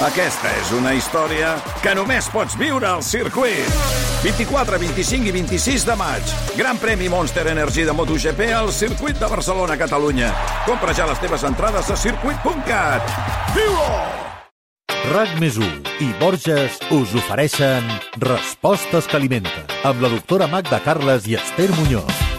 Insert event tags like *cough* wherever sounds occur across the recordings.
Aquesta és una història que només pots viure al circuit. 24, 25 i 26 de maig. Gran premi Monster Energy de MotoGP al circuit de Barcelona, Catalunya. Compra ja les teves entrades a circuit.cat. Viu-ho! RAC més i Borges us ofereixen Respostes que alimenten amb la doctora Magda Carles i Esther Muñoz.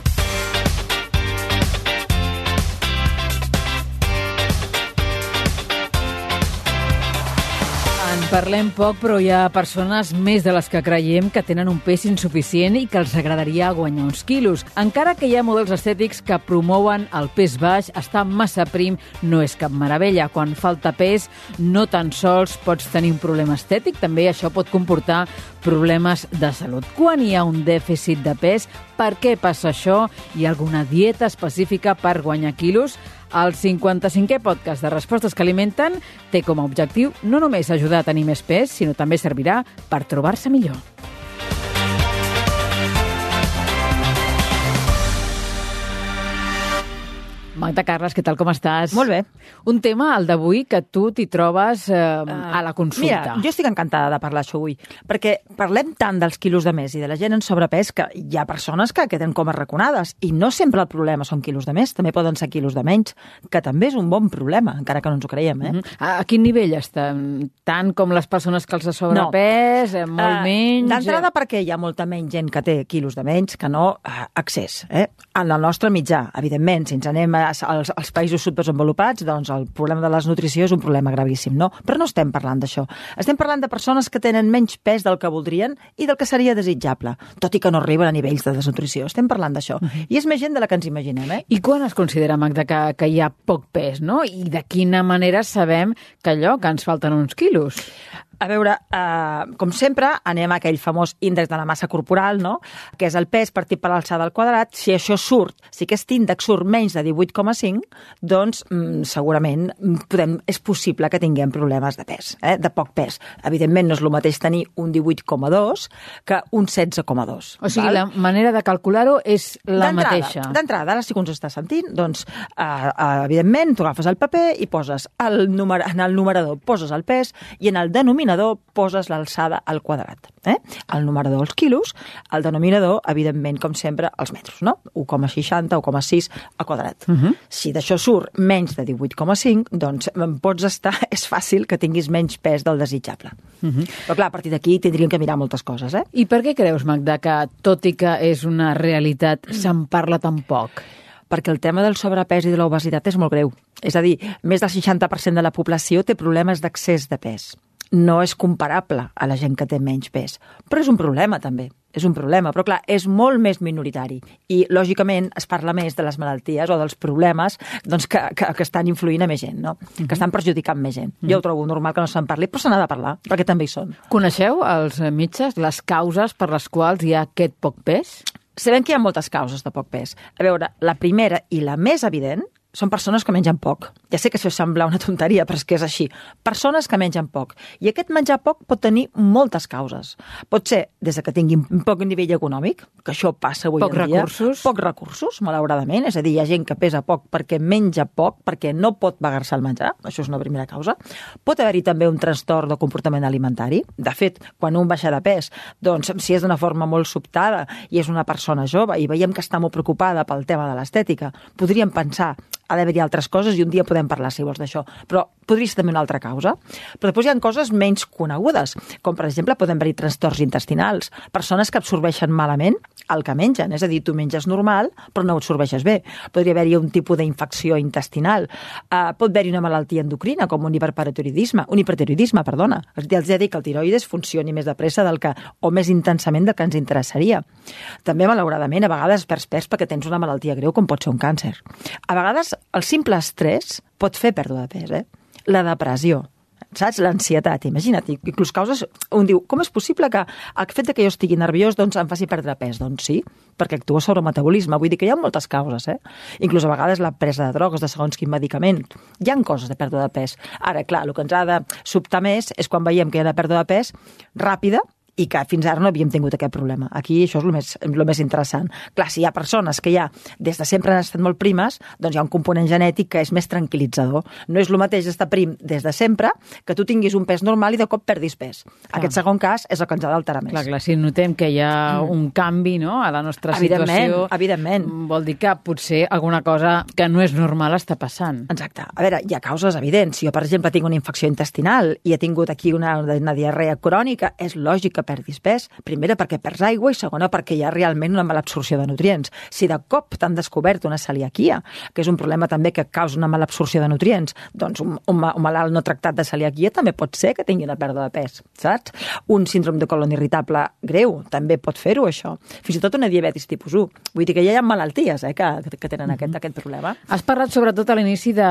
Parlem poc, però hi ha persones més de les que creiem que tenen un pes insuficient i que els agradaria guanyar uns quilos. Encara que hi ha models estètics que promouen el pes baix, estar massa prim no és cap meravella. Quan falta pes, no tan sols pots tenir un problema estètic, també això pot comportar problemes de salut. Quan hi ha un dèficit de pes, per què passa això? Hi ha alguna dieta específica per guanyar quilos? El 55è podcast de Respostes que alimenten té com a objectiu no només ajudar a tenir més pes, sinó també servirà per trobar-se millor. Magda Carles, què tal, com estàs? Molt bé. Un tema, el d'avui, que tu t'hi trobes eh, uh, a la consulta. Mira, jo estic encantada de parlar això avui, perquè parlem tant dels quilos de més i de la gent en sobrepès que hi ha persones que queden com arraconades i no sempre el problema són quilos de més, també poden ser quilos de menys, que també és un bon problema, encara que no ens ho creiem, eh? Uh -huh. a, a quin nivell estan? Tant com les persones que els ha sobrepès, no. eh, molt uh, menys... D'entrada perquè hi ha molta menys gent que té quilos de menys que no uh, accés, eh? En el nostre mitjà, evidentment, si ens anem a als, als països subdesenvolupats, doncs el problema de la desnutrició és un problema gravíssim, no? Però no estem parlant d'això. Estem parlant de persones que tenen menys pes del que voldrien i del que seria desitjable, tot i que no arriben a nivells de desnutrició. Estem parlant d'això. Uh -huh. I és més gent de la que ens imaginem, eh? I quan es considera, Magda, que, que hi ha poc pes, no? I de quina manera sabem que allò, que ens falten uns quilos? A veure, eh, com sempre, anem a aquell famós índex de la massa corporal, no? que és el pes partit per l'alçada al quadrat. Si això surt, si aquest índex surt menys de 18,5, doncs mm, segurament podem, és possible que tinguem problemes de pes, eh? de poc pes. Evidentment no és el mateix tenir un 18,2 que un 16,2. O sigui, val? la manera de calcular-ho és la mateixa. D'entrada, ara sí que ens està sentint, doncs, eh, eh, evidentment, tu agafes el paper i poses el número, en el numerador poses el pes i en el denominador denominador poses l'alçada al quadrat. Eh? El numerador els quilos, el denominador, evidentment, com sempre, els metres, no? 1,60, 1,6 al quadrat. Uh mhm. -huh. Si d'això surt menys de 18,5, doncs pots estar, *laughs* és fàcil que tinguis menys pes del desitjable. Uh mhm. -huh. Però clar, a partir d'aquí tindríem que mirar moltes coses, eh? I per què creus, Magda, que tot i que és una realitat, se'n parla tan poc? perquè el tema del sobrepès i de l'obesitat és molt greu. És a dir, més del 60% de la població té problemes d'accés de pes no és comparable a la gent que té menys pes. Però és un problema, també. És un problema, però clar, és molt més minoritari. I, lògicament, es parla més de les malalties o dels problemes doncs, que, que, que estan influint a més gent, no? Mm -hmm. que estan perjudicant més gent. Mm -hmm. Jo ho trobo normal que no se'n parli, però se n'ha de parlar, perquè també hi són. Coneixeu, els metges, les causes per les quals hi ha aquest poc pes? Sabem que hi ha moltes causes de poc pes. A veure, la primera i la més evident són persones que mengen poc. Ja sé que això sembla una tonteria, però és que és així. Persones que mengen poc. I aquest menjar poc pot tenir moltes causes. Pot ser des de que tinguin poc nivell econòmic, que això passa avui poc en dia. recursos. Poc recursos, malauradament. És a dir, hi ha gent que pesa poc perquè menja poc, perquè no pot pagar-se el menjar. Això és una primera causa. Pot haver-hi també un trastorn de comportament alimentari. De fet, quan un baixa de pes, doncs, si és d'una forma molt sobtada i és una persona jove i veiem que està molt preocupada pel tema de l'estètica, podríem pensar ha d'haver-hi altres coses i un dia podem parlar, si vols, d'això. Però podria ser també una altra causa. Però després hi ha coses menys conegudes, com per exemple poden haver-hi trastorns intestinals, persones que absorbeixen malament el que mengen, és a dir, tu menges normal però no ho absorbeixes bé. Podria haver-hi un tipus d'infecció intestinal. Uh, pot haver-hi una malaltia endocrina, com un hiperparatiroidisme, un hipertiroidisme, perdona. Els he dit que el tiroides funcioni més de pressa del que, o més intensament del que ens interessaria. També, malauradament, a vegades perds pes perquè tens una malaltia greu com pot ser un càncer. A vegades el simple estrès pot fer pèrdua de pes, eh? La depressió, saps? L'ansietat, imagina't, inclús causes... Un diu, com és possible que el fet que jo estigui nerviós doncs em faci perdre pes? Doncs sí, perquè actua sobre el metabolisme. Vull dir que hi ha moltes causes, eh? Inclús a vegades la presa de drogues, de segons quin medicament. Hi han coses de pèrdua de pes. Ara, clar, el que ens ha de sobtar més és quan veiem que hi ha de pèrdua de pes ràpida i que fins ara no havíem tingut aquest problema. Aquí això és el més, el més interessant. Clar, si hi ha persones que ja des de sempre han estat molt primes, doncs hi ha un component genètic que és més tranquil·litzador. No és el mateix estar prim des de sempre que tu tinguis un pes normal i de cop perdis pes. Clar. Aquest segon cas és el que ens ha d'alterar més. Clar, clar, si notem que hi ha un canvi no, a la nostra Evidentment, situació, evidentment. vol dir que potser alguna cosa que no és normal està passant. Exacte. A veure, hi ha causes evidents. Si jo, per exemple, tinc una infecció intestinal i he tingut aquí una, una diarrea crònica, és lògic que perdis pes. Primera, perquè perds aigua i segona, perquè hi ha realment una mala absorció de nutrients. Si de cop t'han descobert una celiaquia, que és un problema també que causa una mala absorció de nutrients, doncs un, un, un malalt no tractat de celiaquia també pot ser que tingui una pèrdua de pes, saps? Un síndrome de colon irritable greu també pot fer-ho, això. Fins i tot una diabetis tipus 1. Vull dir que ja hi ha malalties eh, que, que tenen aquest, aquest problema. Has parlat sobretot a l'inici de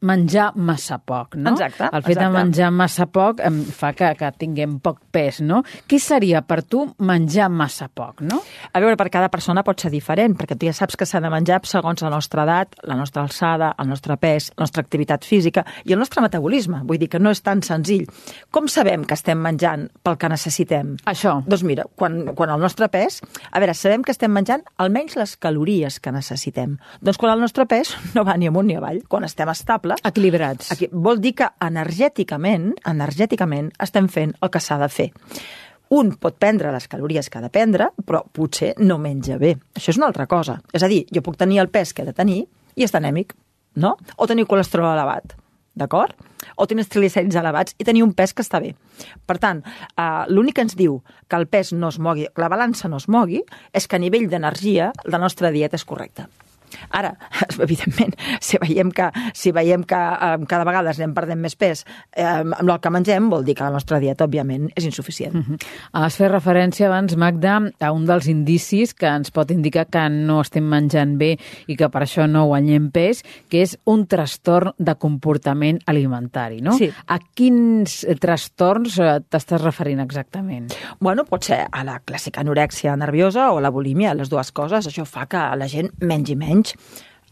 menjar massa poc, no? Exacte, El fet de exacte. menjar massa poc em fa que, que tinguem poc pes, no? Què seria per tu menjar massa poc, no? A veure, per cada persona pot ser diferent, perquè tu ja saps que s'ha de menjar segons la nostra edat, la nostra alçada, el nostre pes, la nostra activitat física i el nostre metabolisme. Vull dir que no és tan senzill. Com sabem que estem menjant pel que necessitem? Això. Doncs mira, quan, quan el nostre pes... A veure, sabem que estem menjant almenys les calories que necessitem. Doncs quan el nostre pes no va ni amunt ni avall, quan estem estables, Equilibrats. Aquí, vol dir que energèticament, energèticament estem fent el que s'ha de fer. Un pot prendre les calories que ha de prendre, però potser no menja bé. Això és una altra cosa. És a dir, jo puc tenir el pes que he de tenir i estar anèmic, no? O tenir colesterol elevat, d'acord? O tenir els triglicèrids elevats i tenir un pes que està bé. Per tant, eh, l'únic que ens diu que el pes no es mogui, que la balança no es mogui, és que a nivell d'energia la nostra dieta és correcta. Ara, *laughs* evidentment, si veiem que, si veiem que eh, cada vegada anem perdent més pes eh, amb el que mengem, vol dir que la nostra dieta, òbviament, és insuficient. Mm -hmm. Has fet referència abans, Magda, a un dels indicis que ens pot indicar que no estem menjant bé i que per això no guanyem pes, que és un trastorn de comportament alimentari, no? Sí. A quins trastorns eh, t'estàs referint exactament? Bueno, pot ser a la clàssica anorèxia nerviosa o la bulímia, les dues coses. Això fa que la gent mengi menys. 10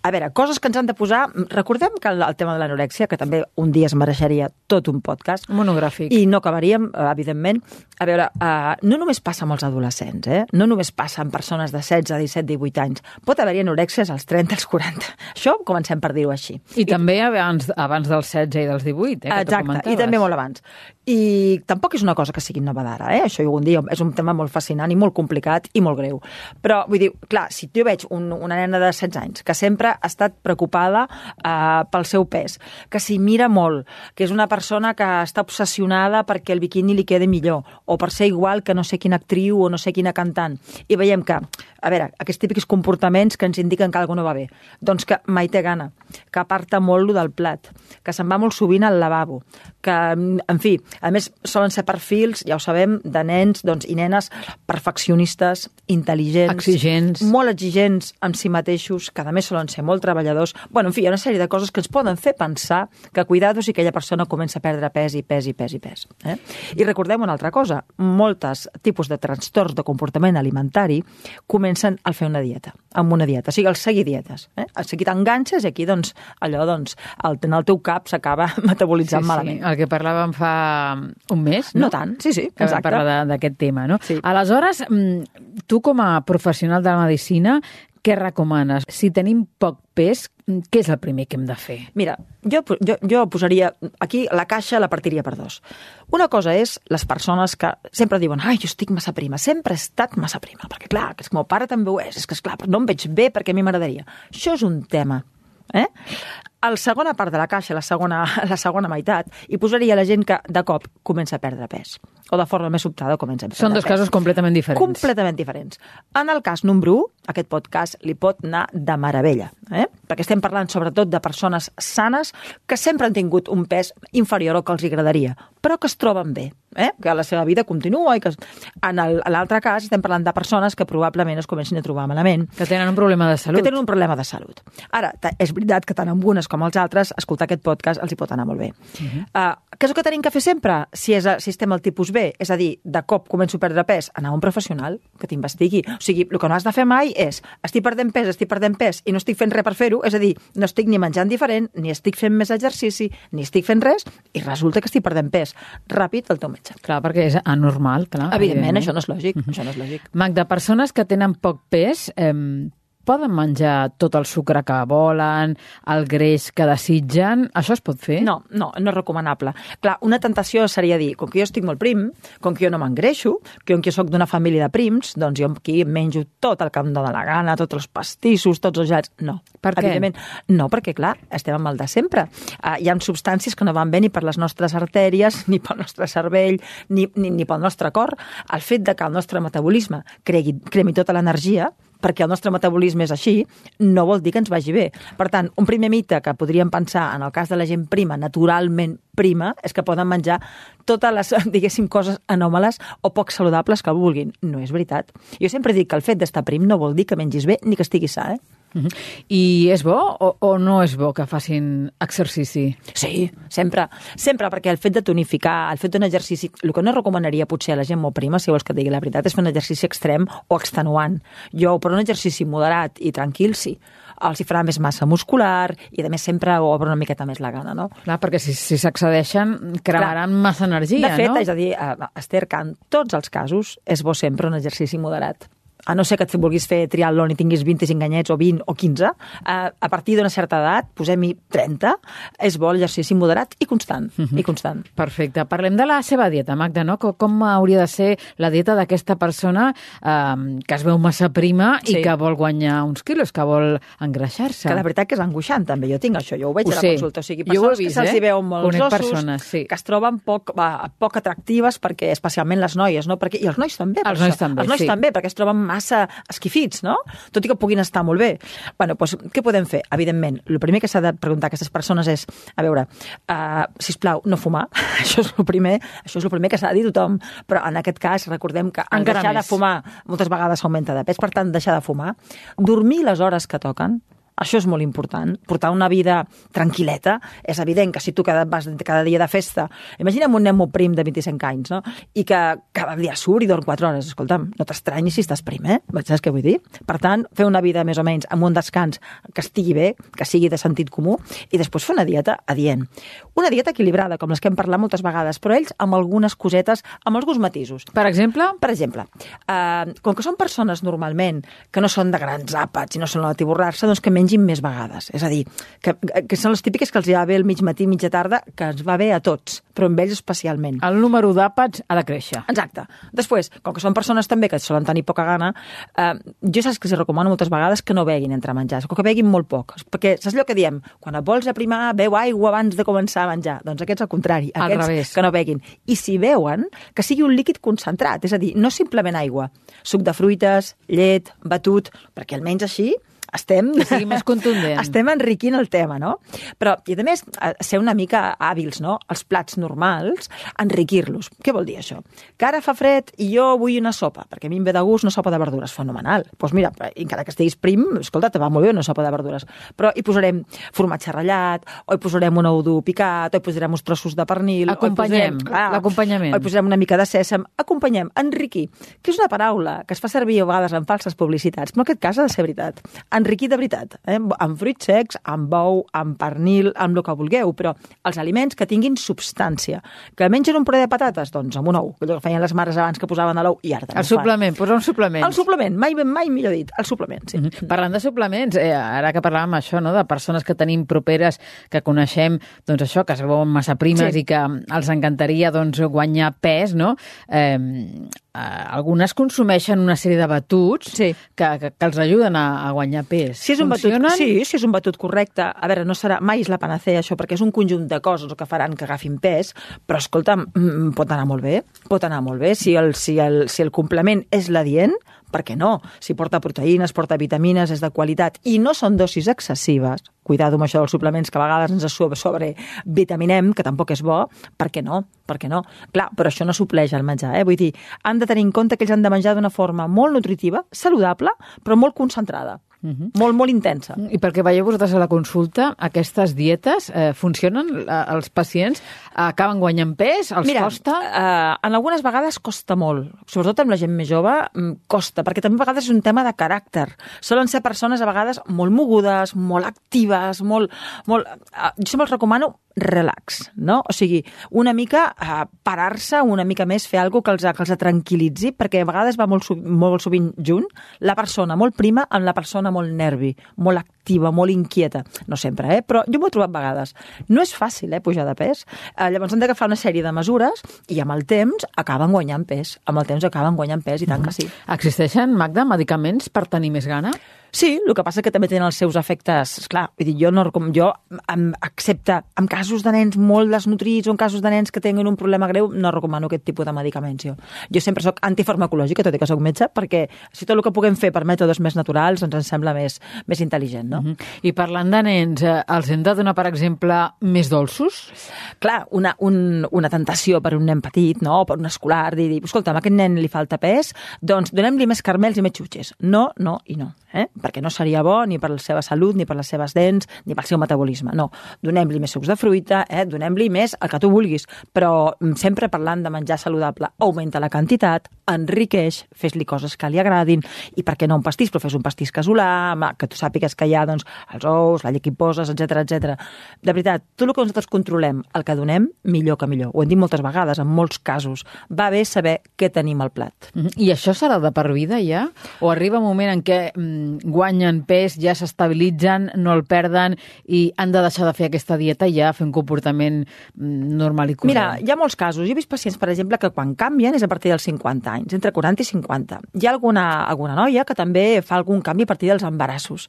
A veure, coses que ens han de posar... Recordem que el, tema de l'anorèxia, que també un dia es mereixeria tot un podcast, Monogràfic. I no acabaríem, eh, evidentment. A veure, uh, no només passa amb els adolescents, eh? no només passa amb persones de 16, 17, 18 anys. Pot haver-hi anorèxies als 30, als 40. Això comencem per dir-ho així. I també abans, abans dels 16 i dels 18, eh, que Exacte, i també molt abans. I tampoc és una cosa que sigui nova d'ara, eh? això algun dia és un tema molt fascinant i molt complicat i molt greu. Però, vull dir, clar, si jo veig un, una nena de 16 anys que sempre ha estat preocupada eh, pel seu pes, que s'hi mira molt, que és una persona que està obsessionada perquè el biquini li quede millor, o per ser igual que no sé quina actriu o no sé quina cantant, i veiem que, a veure, aquests típics comportaments que ens indiquen que alguna no va bé, doncs que mai té gana, que aparta molt lo del plat, que se'n va molt sovint al lavabo, que, en fi, a més, solen ser perfils, ja ho sabem, de nens doncs, i nenes perfeccionistes, intel·ligents, Exigents. molt exigents amb si mateixos, que a més solen ser molt treballadors. Bueno, en fi, hi ha una sèrie de coses que ens poden fer pensar que, cuidado, si aquella persona comença a perdre pes i pes i pes i pes. Eh? I recordem una altra cosa, moltes tipus de trastorns de comportament alimentari comencen al fer una dieta, amb una dieta, o sigui, al seguir dietes. Eh? Al seguir t'enganxes i aquí, doncs, allò, doncs, el, en el teu cap s'acaba *laughs* metabolitzant sí, malament. Sí, el que parlàvem fa un mes, no? No tant, sí, sí, que vam exacte. parlar de- d'aquest tema, no? Sí. Aleshores, mm, tu com a professional de la medicina, què recomanes? Si tenim poc pes, què és el primer que hem de fer? Mira, jo, jo, jo posaria... Aquí la caixa la partiria per dos. Una cosa és les persones que sempre diuen ai, jo estic massa prima, sempre he estat massa prima, perquè clar, que és que el meu pare també ho és, és que és clar, però no em veig bé perquè a mi m'agradaria. Això és un tema. Eh? La segona part de la caixa, la segona, *laughs* la segona meitat, hi posaria la gent que de cop comença a perdre pes o de forma més sobtada comença a perdre Són dos casos completament diferents. Completament diferents. En el cas número 1, aquest podcast li pot anar de meravella, eh? perquè estem parlant sobretot de persones sanes que sempre han tingut un pes inferior al que els agradaria, però que es troben bé, eh? que la seva vida continua. I que... En l'altre cas estem parlant de persones que probablement es comencin a trobar malament, Que tenen un problema de salut. que tenen un problema de salut. Ara, és veritat que tant amb unes com els altres, escoltar aquest podcast els hi pot anar molt bé. Uh -huh. uh, què és el que tenim que fer sempre si, és, si estem al tipus B? És a dir, de cop començo a perdre pes, anar a un professional que t'investigui. O sigui, el que no has de fer mai és estic perdent pes, estic perdent pes i no estic fent res per fer-ho, és a dir, no estic ni menjant diferent, ni estic fent més exercici, ni estic fent res, i resulta que estic perdent pes. Ràpid al teu metge. Clar, perquè és anormal, clar. Evidentment, això no és lògic. Això no és lògic. Magda, persones que tenen poc pes eh, poden menjar tot el sucre que volen, el greix que desitgen? Això es pot fer? No, no, no és recomanable. Clar, una tentació seria dir, com que jo estic molt prim, com que jo no m'engreixo, que jo sóc d'una família de prims, doncs jo aquí menjo tot el que em dóna la gana, tots els pastissos, tots els gelats. No. Per què? Evidentment, no, perquè, clar, estem amb el de sempre. Uh, hi ha substàncies que no van bé ni per les nostres artèries, *laughs* ni pel nostre cervell, ni, ni, ni pel nostre cor. El fet de que el nostre metabolisme cregui, cremi tota l'energia, perquè el nostre metabolisme és així, no vol dir que ens vagi bé. Per tant, un primer mite que podríem pensar en el cas de la gent prima, naturalment prima, és que poden menjar totes les, *laughs* diguéssim, coses anòmales o poc saludables que vulguin. No és veritat. Jo sempre dic que el fet d'estar prim no vol dir que mengis bé ni que estiguis sa, eh? I és bo o, o no és bo que facin exercici? Sí, sempre. Sempre, perquè el fet de tonificar, el fet d'un exercici... El que no recomanaria potser a la gent molt prima, si vols que digui la veritat, és fer un exercici extrem o extenuant. Jo, per un exercici moderat i tranquil, sí. Els hi farà més massa muscular i, a més, sempre obre una miqueta més la gana, no? Clar, perquè si si s'accedeixen cremaran Clar. massa energia, de fet, no? és a dir, Esther, que en tots els casos és bo sempre un exercici moderat a no ser que et vulguis fer triatlon i tinguis 25 anyets o 20 o 15, a, a partir d'una certa edat, posem-hi 30, és bo l'exercici moderat i constant. Uh -huh. i constant. Perfecte. Parlem de la seva dieta, Magda, no? Com, com hauria de ser la dieta d'aquesta persona eh, que es veu massa prima sí. i que vol guanyar uns quilos, que vol engreixar-se? Que la veritat que és angoixant, també. Jo tinc això, jo ho veig ho a la sé. consulta. O sigui, persones vist, que se'ls eh? veuen molts Conec ossos, persones, sí. que es troben poc, va, poc atractives, perquè especialment les noies, no? Perquè, I els nois també. Els nois això. també, Els nois sí. també, perquè es troben massa esquifits, no? Tot i que puguin estar molt bé. bueno, doncs, què podem fer? Evidentment, el primer que s'ha de preguntar a aquestes persones és, a veure, uh, sisplau, no fumar. *laughs* això és el primer, això és el primer que s'ha de dir tothom. Però en aquest cas, recordem que en Encara deixar més. de fumar moltes vegades augmenta de pes, per tant, deixar de fumar. Dormir les hores que toquen, això és molt important. Portar una vida tranquil·leta. És evident que si tu cada, vas cada dia de festa... Imaginem un nen molt prim de 25 anys, no? I que cada dia surt i dorm 4 hores. Escolta'm, no t'estranyis si estàs prim, eh? Saps què vull dir? Per tant, fer una vida més o menys amb un descans que estigui bé, que sigui de sentit comú, i després fer una dieta adient. Una dieta equilibrada, com les que hem parlat moltes vegades, però ells amb algunes cosetes, amb alguns matisos. Per exemple? Per exemple, eh, com que són persones normalment que no són de grans àpats i no són de tiborrar-se, doncs que mengin més vegades. És a dir, que, que són les típiques que els hi va bé el mig matí, mitja tarda, que ens va bé a tots, però amb ells especialment. El número d'àpats ha de créixer. Exacte. Després, com que són persones també que solen tenir poca gana, eh, jo saps que els recomano moltes vegades que no beguin entre menjars, o que beguin molt poc. Perquè saps allò que diem? Quan et vols aprimar, beu aigua abans de començar a menjar. Doncs aquests al contrari. Al Aquests revés. que no beguin. I si beuen, que sigui un líquid concentrat, és a dir, no simplement aigua. Suc de fruites, llet, batut, perquè almenys així estem... Que sigui més contundent. *laughs* Estem enriquint el tema, no? Però, i a més, ser una mica hàbils, no? Els plats normals, enriquir-los. Què vol dir això? Que ara fa fred i jo vull una sopa, perquè a mi em ve de gust una sopa de verdures. Fenomenal. Doncs pues mira, encara que estiguis prim, escolta, te va molt bé una sopa de verdures. Però hi posarem formatge ratllat, o hi posarem un ou dur picat, o hi posarem uns trossos de pernil... Acompanyem, l'acompanyament. O hi posarem una mica de sèsam. Acompanyem, enriquir, que és una paraula que es fa servir a vegades en falses publicitats, però en aquest cas ha de ser veritat. Enriquir de veritat, eh? amb fruits secs, amb bou, amb pernil, amb el que vulgueu, però els aliments que tinguin substància. Que mengen un puré de patates? Doncs amb un ou, allò que feien les mares abans que posaven a l'ou i ara també El suplement, posar un suplement. El suplement, mai, ben mai millor dit, el suplement, sí. Mhm. Parlant de suplements, eh, ara que parlàvem això, no, de persones que tenim properes, que coneixem, doncs això, que es veuen massa primes Sí. i que els encantaria doncs, guanyar pes, no? Eh, eh, algunes consumeixen una sèrie de batuts Sí. que, que, que els ajuden a, a guanyar pes. Si és un Funcionen? batut, sí, si és un batut correcte, a veure, no serà, mai és la panacea això, perquè és un conjunt de coses que faran que agafin pes, però escolta'm, mm, pot anar molt bé, pot anar molt bé, si el, si el, si el complement és l'adient, per què no? Si porta proteïnes, porta vitamines, és de qualitat, i no són dosis excessives, cuidado amb això dels suplements que a vegades ens sobre, sobre vitaminem, que tampoc és bo, per què no? Per què no? Clar, però això no supleix el menjar, eh? Vull dir, han de tenir en compte que ells han de menjar d'una forma molt nutritiva, saludable, però molt concentrada. Molt, molt intensa. I perquè veieu vosaltres a la consulta, aquestes dietes eh, funcionen? Eh, Els pacients acaben guanyant pes? Els Mira, costa? eh, en algunes vegades costa molt, sobretot amb la gent més jove, mm, costa, perquè també a vegades és un tema de caràcter. Solen ser persones a vegades molt mogudes, molt actives, molt... molt eh, jo sempre els recomano relax, no? O sigui, una mica eh, parar-se, una mica més, fer alguna que els, que els tranquil·litzi, perquè a vegades va molt, molt sovint junt la persona molt prima amb la persona molt nervi, molt activa, molt inquieta. No sempre, eh? Però jo m'ho he trobat vegades. No és fàcil, eh, pujar de pes. Eh, llavors han d'agafar una sèrie de mesures i amb el temps acaben guanyant pes. Amb el temps acaben guanyant pes, i tant que sí. Existeixen, Magda, medicaments per tenir més gana? Sí, el que passa que també tenen els seus efectes, esclar, vull dir, jo no recom... jo, em, excepte en casos de nens molt desnutrits o en casos de nens que tenen un problema greu, no recomano aquest tipus de medicaments, jo. Jo sempre sóc antifarmacològica, tot i que sóc metge, perquè si tot el que puguem fer per mètodes més naturals ens en sembla més, més intel·ligent, no? Mm -hmm. I parlant de nens, eh, els hem de donar, per exemple, més dolços? Clar, una, un, una tentació per un nen petit, no?, per un escolar, dir, dir escolta, a aquest nen li falta pes, doncs donem-li més carmels i més xutxes. No, no i no, eh? Perquè no seria bo ni per la seva salut, ni per les seves dents, ni pel seu metabolisme. No, donem-li més sucs de fruita, eh? donem-li més el que tu vulguis, però mm, sempre parlant de menjar saludable, augmenta la quantitat, enriqueix, fes-li coses que li agradin, i per què no un pastís, però fes un pastís casolà, que tu sàpigues que hi ha doncs, els ous, la llet que hi poses, etc etc. De veritat, tot el que nosaltres controlem, el que donem, millor que millor. Ho hem dit moltes vegades, en molts casos. Va bé saber què tenim al plat. Mm -hmm. I això serà de per vida, ja? O arriba un moment en què mm, guanyen pes, ja s'estabilitzen, no el perden i han de deixar de fer aquesta dieta i ja fer un comportament mm, normal i corrent? Mira, hi ha molts casos. Jo he vist pacients, per exemple, que quan canvien és a partir dels 50 anys, entre 40 i 50. Hi ha alguna, alguna noia que també fa algun canvi a partir dels embarassos.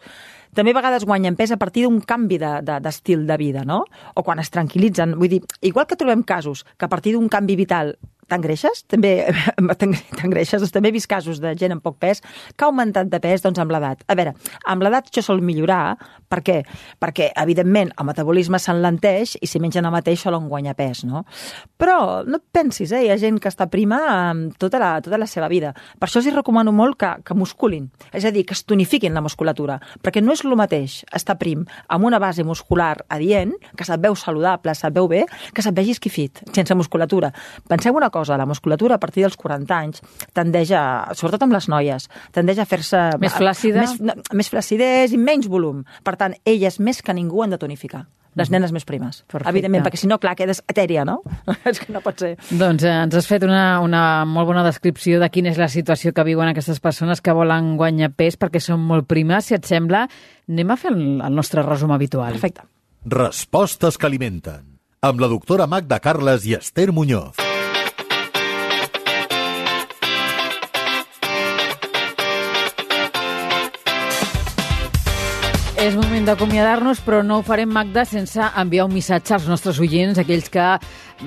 També a vegades guanyen pes a partir d'un canvi d'estil de, d'estil de vida, no? O quan es tranquil·litzen. Vull dir, igual que trobem casos que a partir d'un canvi vital t'engreixes, també *laughs* t'engreixes, també he vist casos de gent amb poc pes que ha augmentat de pes doncs, amb l'edat. A veure, amb l'edat això sol millorar, per què? Perquè, evidentment, el metabolisme s'enlenteix i si mengen el mateix solen guanyar pes, no? Però no et pensis, eh? Hi ha gent que està prima tota, la, tota la seva vida. Per això els recomano molt que, que musculin, és a dir, que es tonifiquin la musculatura, perquè no és el mateix estar prim amb una base muscular adient, que se't veu saludable, se't veu bé, que se't vegi esquifit, sense musculatura. Penseu una cosa, la musculatura a partir dels 40 anys tendeix a, sobretot amb les noies, tendeix a fer-se... Més flàcida? Més, no, més flacidesa i menys volum. Per tant, elles més que ningú han de tonificar. Les nenes més primes. Perfecte. Evidentment, perquè si no, clar, quedes etèria, no? *laughs* és que no pot ser. Doncs eh, ens has fet una, una molt bona descripció de quina és la situació que viuen aquestes persones que volen guanyar pes perquè són molt primes. Si et sembla, anem a fer el, el nostre resum habitual. Perfecte. Respostes que alimenten. Amb la doctora Magda Carles i Esther Muñoz. És moment d'acomiadar-nos, però no ho farem, Magda, sense enviar un missatge als nostres oients, aquells que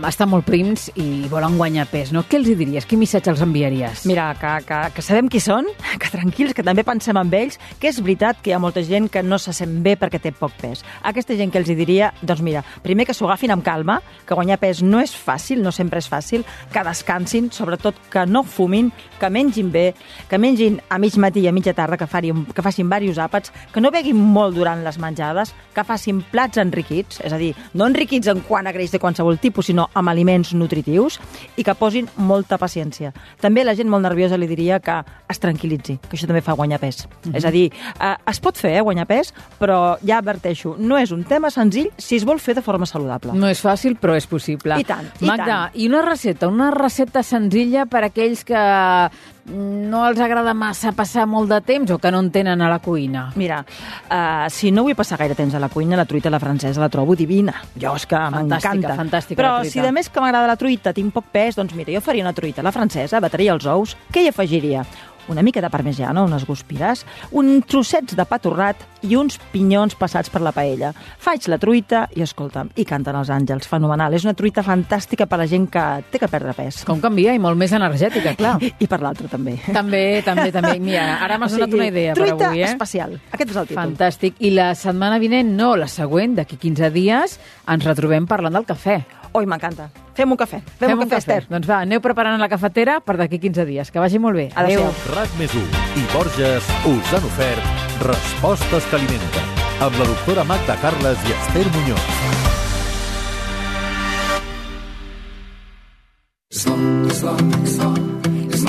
estan molt prims i volen guanyar pes, no? Què els diries? Quin missatge els enviaries? Mira, que, que, que sabem qui són, *laughs* que tranquils, que també pensem en ells, que és veritat que hi ha molta gent que no se sent bé perquè té poc pes. Aquesta gent que els diria, doncs mira, primer que s'ho agafin amb calma, que guanyar pes no és fàcil, no sempre és fàcil, que descansin, sobretot que no fumin, que mengin bé, que mengin a mig matí i a mitja tarda, que, farin, que facin diversos àpats, que no beguin molt durant les menjades, que facin plats enriquits, és a dir, no enriquits en quant a greix de qualsevol tipus, sinó amb aliments nutritius, i que posin molta paciència. També la gent molt nerviosa li diria que es tranquil·litzi, que això també fa guanyar pes. Mm -hmm. És a dir, eh, es pot fer, eh, guanyar pes, però ja adverteixo, no és un tema senzill si es vol fer de forma saludable. No és fàcil, però és possible. I tant, i Magda, tant. i una recepta, una recepta senzilla per a aquells que no els agrada massa passar molt de temps o que no en tenen a la cuina. Mira, uh, si no vull passar gaire temps a la cuina, la truita a la francesa la trobo divina. Jo és que m'encanta. fantàstica Però si de més que m'agrada la truita tinc poc pes, doncs mira, jo faria una truita a la francesa, bataria els ous, què hi afegiria? Una mica de parmesiana, unes guspires, uns trossets de pa torrat i uns pinyons passats per la paella. Faig la truita i, escolta'm, i canten els àngels. Fenomenal. És una truita fantàstica per a la gent que té que perdre pes. Com canvia i molt més energètica, clar. *laughs* I per l'altre també. També, també, també. Mira, ara m'has donat una idea per truita avui, eh? especial. Aquest és el títol. Fantàstic. I la setmana vinent, no, la següent, d'aquí 15 dies, ens retrobem parlant del cafè. Oi, m'encanta. Fem un cafè. Fem, un cafè, Esther. Doncs va, aneu preparant la cafetera per d'aquí 15 dies. Que vagi molt bé. Adéu. RAC més i Borges us han ofert Respostes que alimenten, amb la doctora Magda Carles i Esther Muñoz.